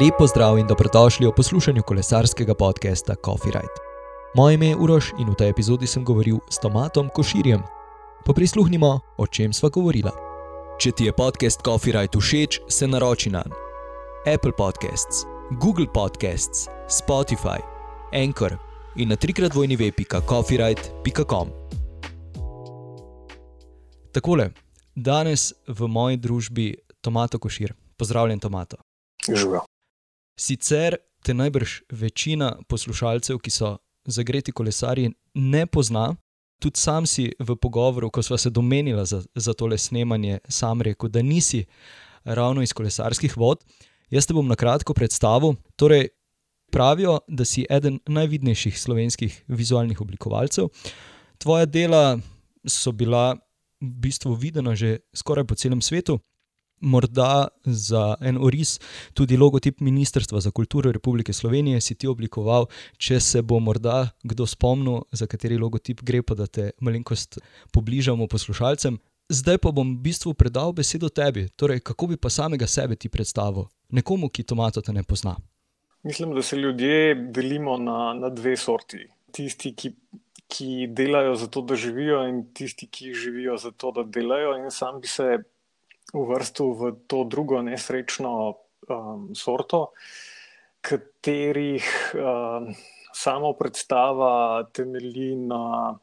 Lepo zdrav in dobrodošli v poslušanju kolesarskega podcasta Coffee Ride. Moje ime je Uroš in v tej epizodi sem govoril s Tomatom Koširjem. Poprisluhnimo, o čem sva govorila. Če ti je podcast Coffee Ride všeč, se naroči na Apple Podcasts, Google Podcasts, Spotify, Anchor in na trikrat vojni web.coffeeride.com. Takole, danes v moji družbi Tomato Košir. Pozdravljen, Tomato. Živijo. Sicer te najbrž večina poslušalcev, ki so zagreti kolesarji, ne pozna. Tudi sam si v pogovoru, ko smo se domenili za, za tole snemanje, sam rekel, da nisi ravno iz kolesarskih vod. Jaz te bom na kratko predstavil. Torej, pravijo, da si eden najvidnejših slovenskih vizualnih oblikovalcev. Tvoja dela so bila v bistvu videna že skoraj po celem svetu morda za en oris tudi logotip Ministrstva za kulturo Republike Slovenije si ti oblikoval, če se bo morda kdo spomnil, za kateri logotip gre, pa da te malenkost pobližamo poslušalcem. Zdaj pa bom v bistvu predal besedo tebi, torej kako bi pa samega sebe ti predstavil, nekomu, ki tomato te ne pozna. Mislim, da se ljudje delimo na, na dve sorti. Tisti, ki, ki delajo za to, da živijo, in tisti, ki živijo za to, da delajo. In sam bi se uvrstil v to drugo nesrečno um, sorto, katerih um, samo predstava temelji na,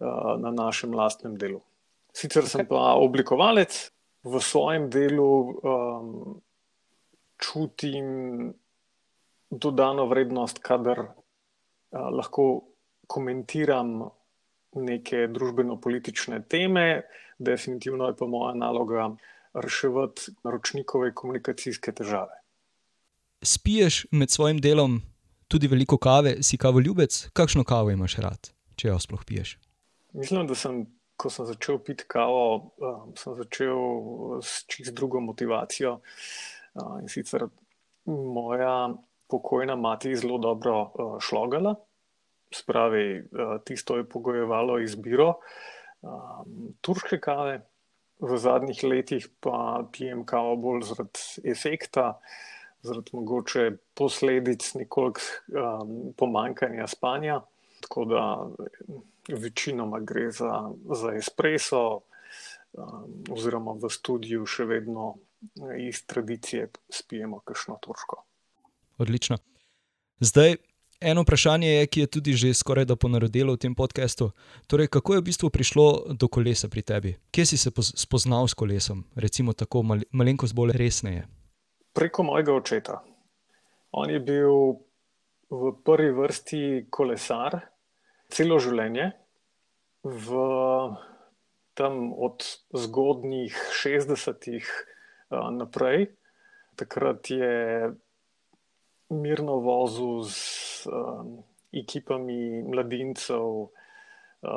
uh, na našem lastnem delu. Sicer sem pa oblikovalec, v svojem delu um, čutim dodano vrednost, kadar uh, lahko komentiram neke družbeno-politične teme. Definitivno je pa moja naloga reševati naročnikove komunikacijske težave. Spiješ med svojim delom tudi veliko kave, si kavo ljubec, kakšno kavo imaš rad, če jo sploh piješ? Mislim, da sem, ko sem začel piti kavo, um, sem začel s čist drugo motivacijo. Uh, in sicer moja pokojna mati zelo dobro uh, šlogala, spravi, uh, tisto je pogojevalo izbiro um, turške kave v zadnjih letih pa pijem kavo bolj zaradi efekta, zaradi mogoče posledic nekoliko um, pomankanja spanja. Tako da večinoma gre za, za espreso, um, oziroma v studiu še vedno iz tradicije spijemo kakšno turško. Odlično. Zdaj, Eno vprašanje je, ki je tudi že skoraj da ponarodilo v tem podkastu. Torej, kako je v bistvu prišlo do kolesa pri tebi? Kje si se spoznal s kolesom, recimo tako mal malenkost bolj resneje? Preko mojega očeta. On je bil v prvi vrsti kolesar celo življenje, v, tam od zgodnjih 60-ih naprej. Takrat je mirno vozil z um, ekipami mladincev uh,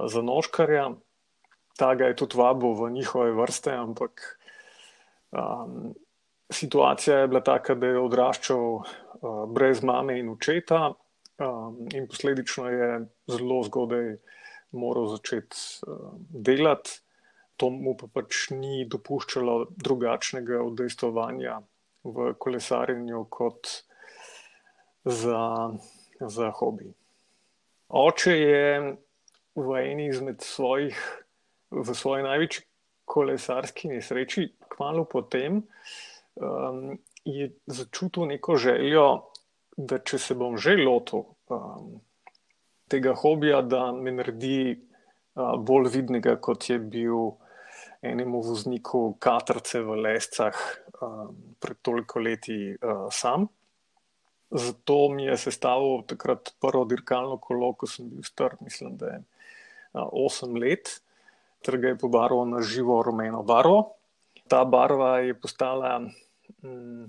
za noškarja. Ta ga je tudi vabil v njihove vrste, ampak um, situacija je bila taka, da je odraščal uh, brez mame in očeta, um, in posledično je zelo zgodaj moral začeti uh, delati. To mu pa pač ni dopuščalo drugačnega udejstvovanja v kolesarjenju kot za, za hobi. Oče je v eni izmed svojih, v svoji največji kolesarski nesreči, kmalo potem, um, je začutil neko željo, da če se bom že lotil um, tega hobija, da me naredi uh, bolj vidnega, kot je bil enemu vozniku Katrce v Lescah um, pred toliko leti uh, sam. Zato mi je sestavil takrat prvo dirkalno kolo, ko sem bil star, mislim, da je 8 let, ter ga je pobarval na živo rumeno barvo. Ta barva je postala mm,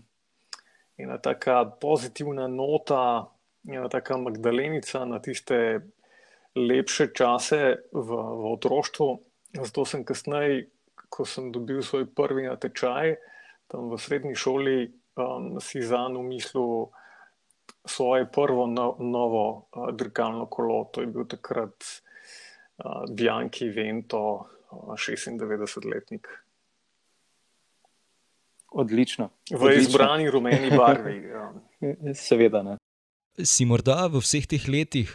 ena taka pozitivna nota, ena taka Magdalenica na tiste lepše čase v, v otroštvu. Zato sem kasneje, ko sem dobil svoj prvi natečaj tam v srednji šoli, um, si za nami mislil svoje prvo no, novo uh, dirkalno kolo, to je bil takrat uh, Bianchi Vento, uh, 96-letnik. Odlično. V Odlično. izbrani rumeni barvi. Ja. Seveda. Ne. Si morda v vseh teh letih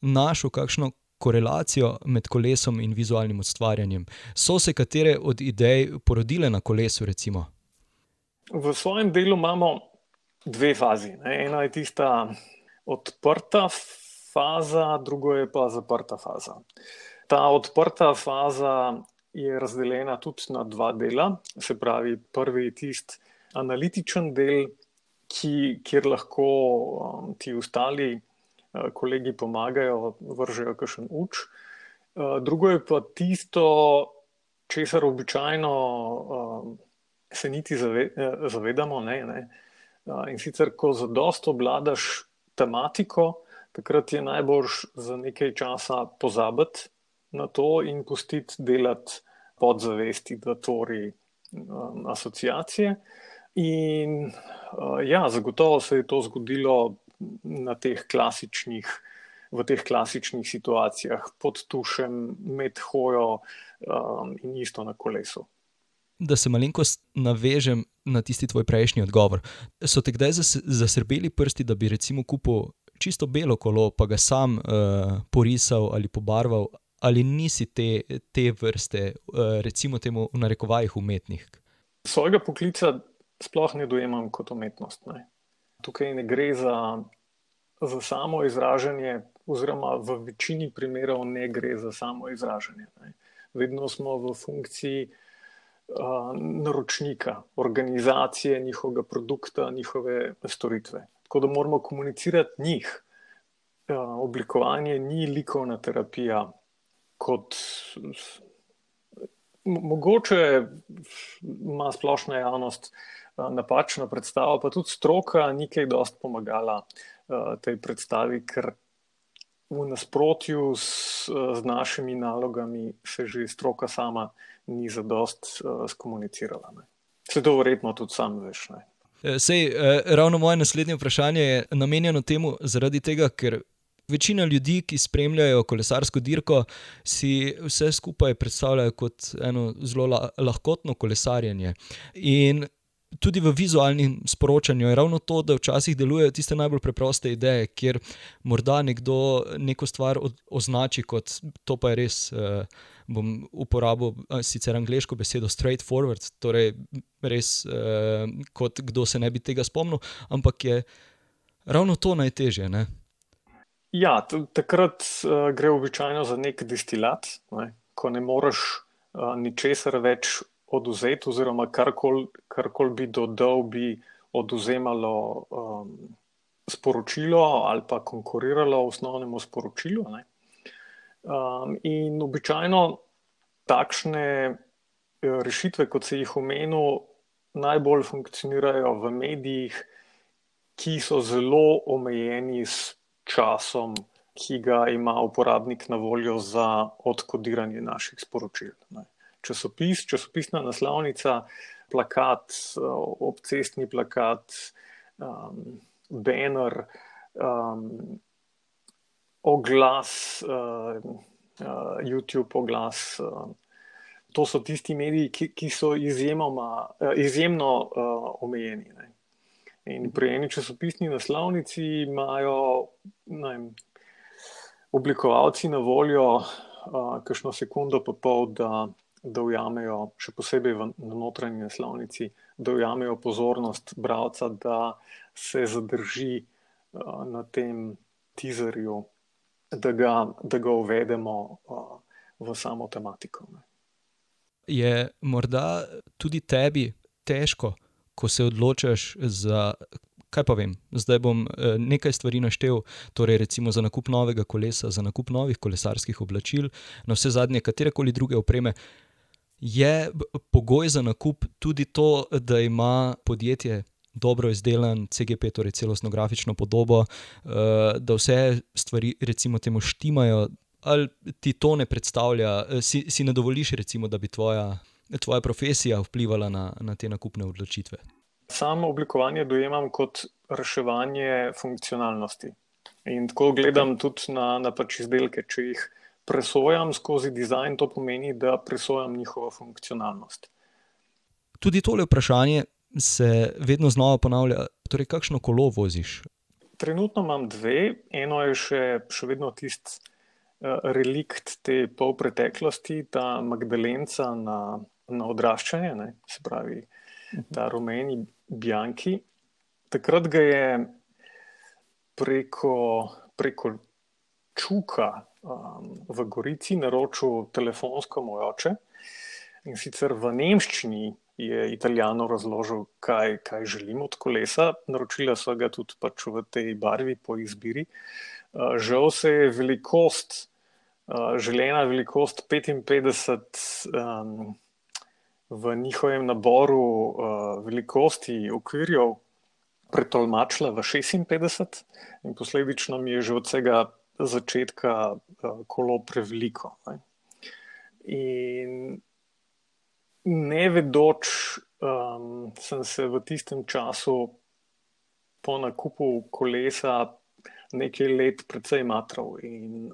našel kakšno korelacijo med kolesom in vizualnim ustvarjanjem? So se katere od idej porodile na kolesu? Recimo? V svojem delu imamo dve fazi. Ena je tista odprta faza, druga je pa zaprta faza. Ta odprta faza je razdeljena tudi na dva dela. Se pravi, prvi je tisti analitičen del, ki, kjer lahko um, ti ostali uh, kolegi pomagajo, vržejo kakšen uč. Uh, drugo je pa tisto, česar običajno uh, se niti uh, zavedamo. Ne, ne. In sicer, ko zadosto obladaš tematiko, takrat je najbolj za nekaj časa pozabiti na to in pustiti delati podzavesti, da tvori um, asociacije. In uh, ja, zagotovo se je to zgodilo na teh klasičnih, v teh klasičnih situacijah, pod tušem, med hojo um, in isto na kolesu. Da se malenkost navežem na tisti tvoj prejšnji odgovor. So te kdaj zasrbeli prsti, da bi recimo kupil čisto belo kolo, pa ga sam uh, porisal ali pobarval, ali nisi te, te vrste, eh, recimo, temu v narekovajih umetnik? Svojega poklica sploh ne dojemam kot umetnost. Ne. Tukaj ne gre za, za samo izražanje, oziroma v večini primerov ne gre za samo izražanje. Ne. Vedno smo v funkciji uh, naročnika, organizacije njihovega produkta, njihove storitve. Tako da moramo komunicirati njih. Uh, oblikovanje ni likovna terapija, kot mogoče ima splošna javnost napačno predstavo, pa tudi stroka ni kaj dosti pomagala tej predstavi, ker v nasprotju s, z našimi nalogami se že stroka sama ni za dost skomunicirala. Ne. Se to verjetno tudi sam veš. Ne. Sej, ravno moje naslednje vprašanje je namenjeno temu, zaradi tega, ker Večina ljudi, ki spremljajo kolesarsko dirko, si vse skupaj predstavljajo kot eno zelo la lahkotno kolesarjenje. In tudi v vizualnem sporočanju je ravno to, da včasih delujejo tiste najbolj preproste ideje, kjer morda nekdo neko stvar označi kot to, pa je res. Uh, bom uporabil uh, sicer angliško besedo straightforward, torej res uh, kot kdo se ne bi tega spomnil, ampak je ravno to najtežje. Ne? Ja, takrat uh, gre običajno za nek destilat, ne? ko ne moreš uh, ničesar več oduzeti, oziroma karkoli kar bi dodal, bi oduzemalo um, sporočilo ali pa konkuriralo osnovnemu sporočilu. Um, in običajno takšne rešitve, kot se jih omenil, najbolj funkcionirajo v medijih, ki so zelo omejeni s časom, ki ga ima uporabnik na voljo za odkodiranje naših sporočil. Časopis, časopisna naslovnica, plakat, obcestni plakat, um, banner, um, oglas, uh, uh, YouTube oglas. Uh, to so tisti mediji, ki, ki so izjemoma, uh, izjemno uh, omejeni. Ne. In pri eni časopisni naslovnici imajo vem, oblikovalci na voljo uh, kakšno sekundo, pa pol, da, da ujamejo, še posebej v, na notranji naslovnici, da ujamejo pozornost bralca, da se zadrži uh, na tem teaserju, da ga, da ga uvedemo uh, v samo tematiko. Ne. Je morda tudi tebi težko? ko se odločiš za. Kaj pa vem, zdaj bom eh, nekaj stvari naštel, torej recimo za nakup novega kolesa, za nakup novih kolesarskih oblačil, na vse zadnje, katere koli druge opreme. Je pogoj za nakup tudi to, da ima podjetje dobro izdelan CGP, torej celostno grafično podobo, eh, da vse stvari, recimo, temu štimajo, ali ti to ne predstavlja, eh, si, si ne dovoliš, recimo, da bi tvoja tvoja profesija vplivala na, na te nakupne odločitve? Samo oblikovanje dojemam kot reševanje funkcionalnosti. In tako gledam tudi na, na pač izdelke. Če jih presojam skozi dizajn, to pomeni, da presojam njihovo funkcionalnost. Tudi tole vprašanje se vedno znova ponavlja. Torej, kakšno kolo voziš? Trenutno imam dve, eno je še, še vedno tisti uh, relikt te polpreteklosti, ta Magdalenca na, na odraščanje, ne? se pravi, ta rumeni Bjanki. Takrat ga je preko, preko Čuka um, v Gorici naročil telefonsko moj oče in sicer v Nemščini je Italijano razložil, kaj, kaj želimo od kolesa. Naročila so ga tudi pač v tej barvi, po izbiri. Uh, žal se je velikost, uh, željena velikost 55 um, v njihovem naboru uh, velikosti okvirjev pretolmačila v 56, in posledično mi je že od vsega začetka uh, kolo preveliko. Ne. In ne vedoč, um, sem se v tistem času po nakupu kolesa nekaj let precej matral in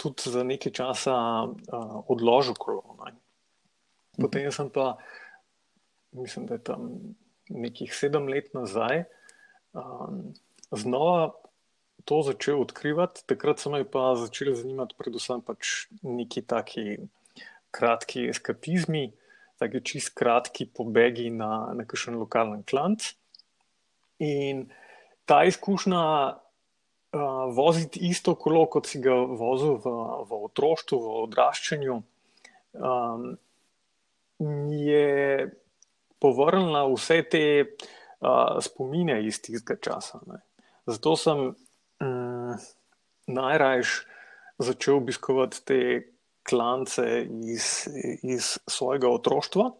tudi za nekaj časa uh, odložil kolo. Ne. Potem sem pa, mislim, da je tam nekih sedem let nazaj, um, znova to začel odkrivati. Takrat so me pa začeli zanimati predvsem pač neki taki kratki eskapizmi, tako čist kratki pobegi na nekakšen lokalen klanc. In ta izkušnja uh, voziti isto kolo, kot si ga vozil v, v otroštvu, v odraščanju, um, je povrnila vse te uh, spomine iz tistega časa. Ne. Zato sem um, najrajš začel obiskovati te klance iz, iz svojega otroštva.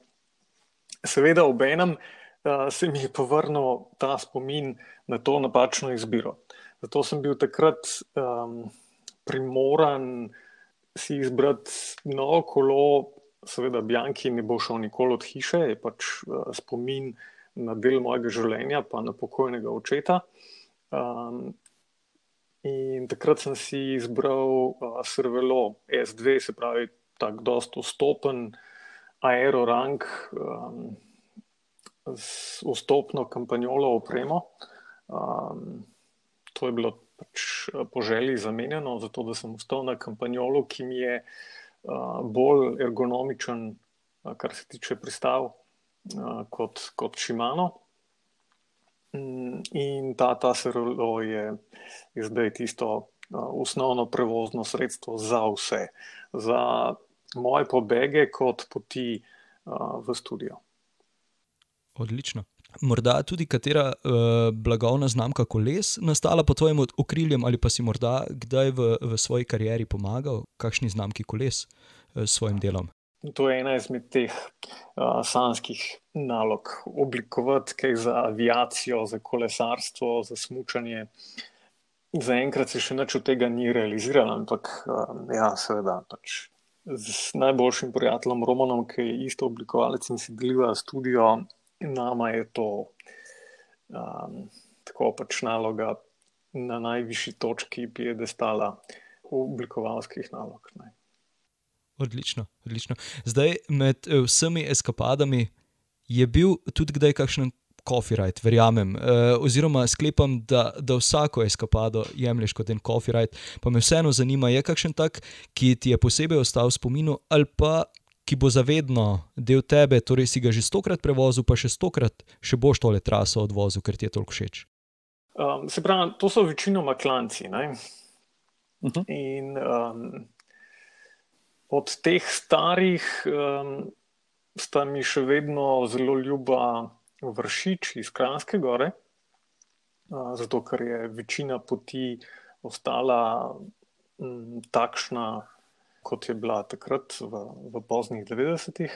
Seveda, ob enem uh, se mi je povrnil ta spomin na to napačno izbiro. Zato sem bil takrat um, primoran si izbrati novo kolo, seveda, Bjanki ne bo šel nikoli od hiše, je pač uh, spomin na del mojega življenja, pa na pokojnega očeta. Um, In takrat sem si izbral uh, Servelo S2, se pravi, tako dosto stopen aerorang um, z vstopno kampanjolo opremo. Um, to je bilo pač po želji zamenjeno, zato da sem vstal na kampanjolo, ki mi je uh, bolj ergonomičen, uh, kar se tiče pristav, uh, kot, kot Shimano. In ta, ta servo je, je zdaj tisto uh, osnovno prevozno sredstvo za vse, za moje pobege, kot poti uh, v studio. Odlično. Morda tudi katera uh, blagovna znamka koles nastala pod tvojim okriljem, ali pa si morda kdaj v, v svoji karieri pomagal, kakšni znamki koles uh, s svojim delom? To je ena izmed teh uh, sanskih nalog, oblikovati kaj za aviacijo, za kolesarstvo, za smutanje. Zaenkrat se še nič od tega ni realiziralo, ampak uh, ja, seveda. Pač z najboljšim prijateljem Romanom, ki je isto oblikovalec in si deliva studio, nama je to um, tako pač naloga na najvišji točki, ki je destala oblikovalskih nalog. Ne. Odlično, odlično. Zdaj, med eh, vsemi eskapadami je bil tudi kdaj kakšen copyright, verjamem. E, oziroma, sklepam, da, da vsako eskapado jemliš kot en copyright. Pa me vseeno zanima, je kakšen tak, ki ti je posebej ostal v spominu, ali pa ki bo zavedno del tebe, torej si ga že stokrat prevozil, pa še stokrat še boš tole traso odvozil, ker ti je toliko všeč. Um, se pravi, to so večinoma klanci. Uh mhm. -huh. In um, od teh starih um, sta mi še vedno zelo ljuba vršič iz Kranske gore, uh, zato ker je večina poti ostala um, takšna, kot je bila takrat v, v poznih 90-ih.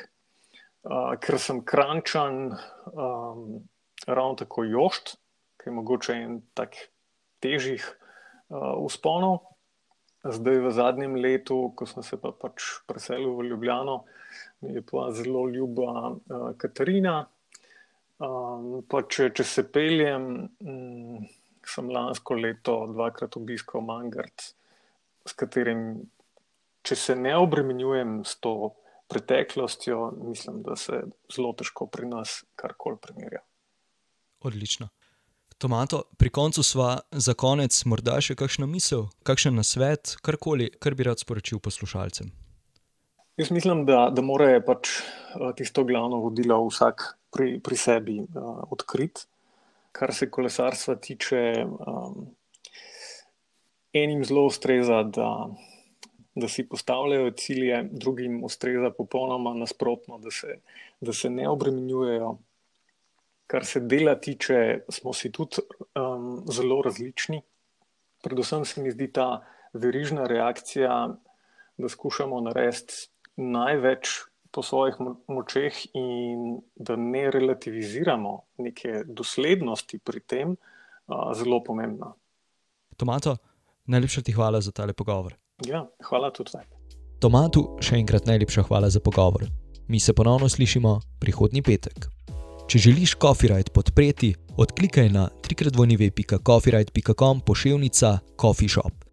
Uh, ker sem krančan, um, ravno tako jošt, ki je mogoče en tak težjih uh, usponov. Zdaj, v zadnjem letu, ko sem se pa pač preselil v Ljubljano, mi je pa zelo ljuba uh, Katarina. Um, če, če se peljem, um, sem lansko leto dvakrat obiskal Mangard, s katerim, če se ne obremenjujem s to preteklostjo, mislim, da se zelo težko pri nas karkoli primerja. Odlično. Tomato, pri koncu sva za konec morda še kakšna misel, kakšen nasvet, karkoli, kar bi rad sporočil poslušalcem. Jaz mislim, da, da mora pač eh, tisto glavno vodilo vsak pri, pri sebi uh, odkrit. Kar se kolesarstva tiče, um, enim zelo ustreza, da, da si postavljajo cilje, drugim ustreza popolnoma nasprotno, da se, da se ne obremenjujejo kar se dela tiče, smo si tudi um, zelo različni. Predvsem se mi zdi ta verižna reakcija, da skušamo narediti največ po svojih močeh in da ne relativiziramo neke doslednosti pri tem, uh, zelo pomembna. Tomato, najlepša ti hvala za tale pogovor. Ja, hvala tudi vam. Tomatu še enkrat najlepša hvala za pogovor. Mi se ponovno slišimo prihodnji petek. Če želiš Copyright podpreti, odklikaj na www.copyright.com pošiljka Coffee Shop.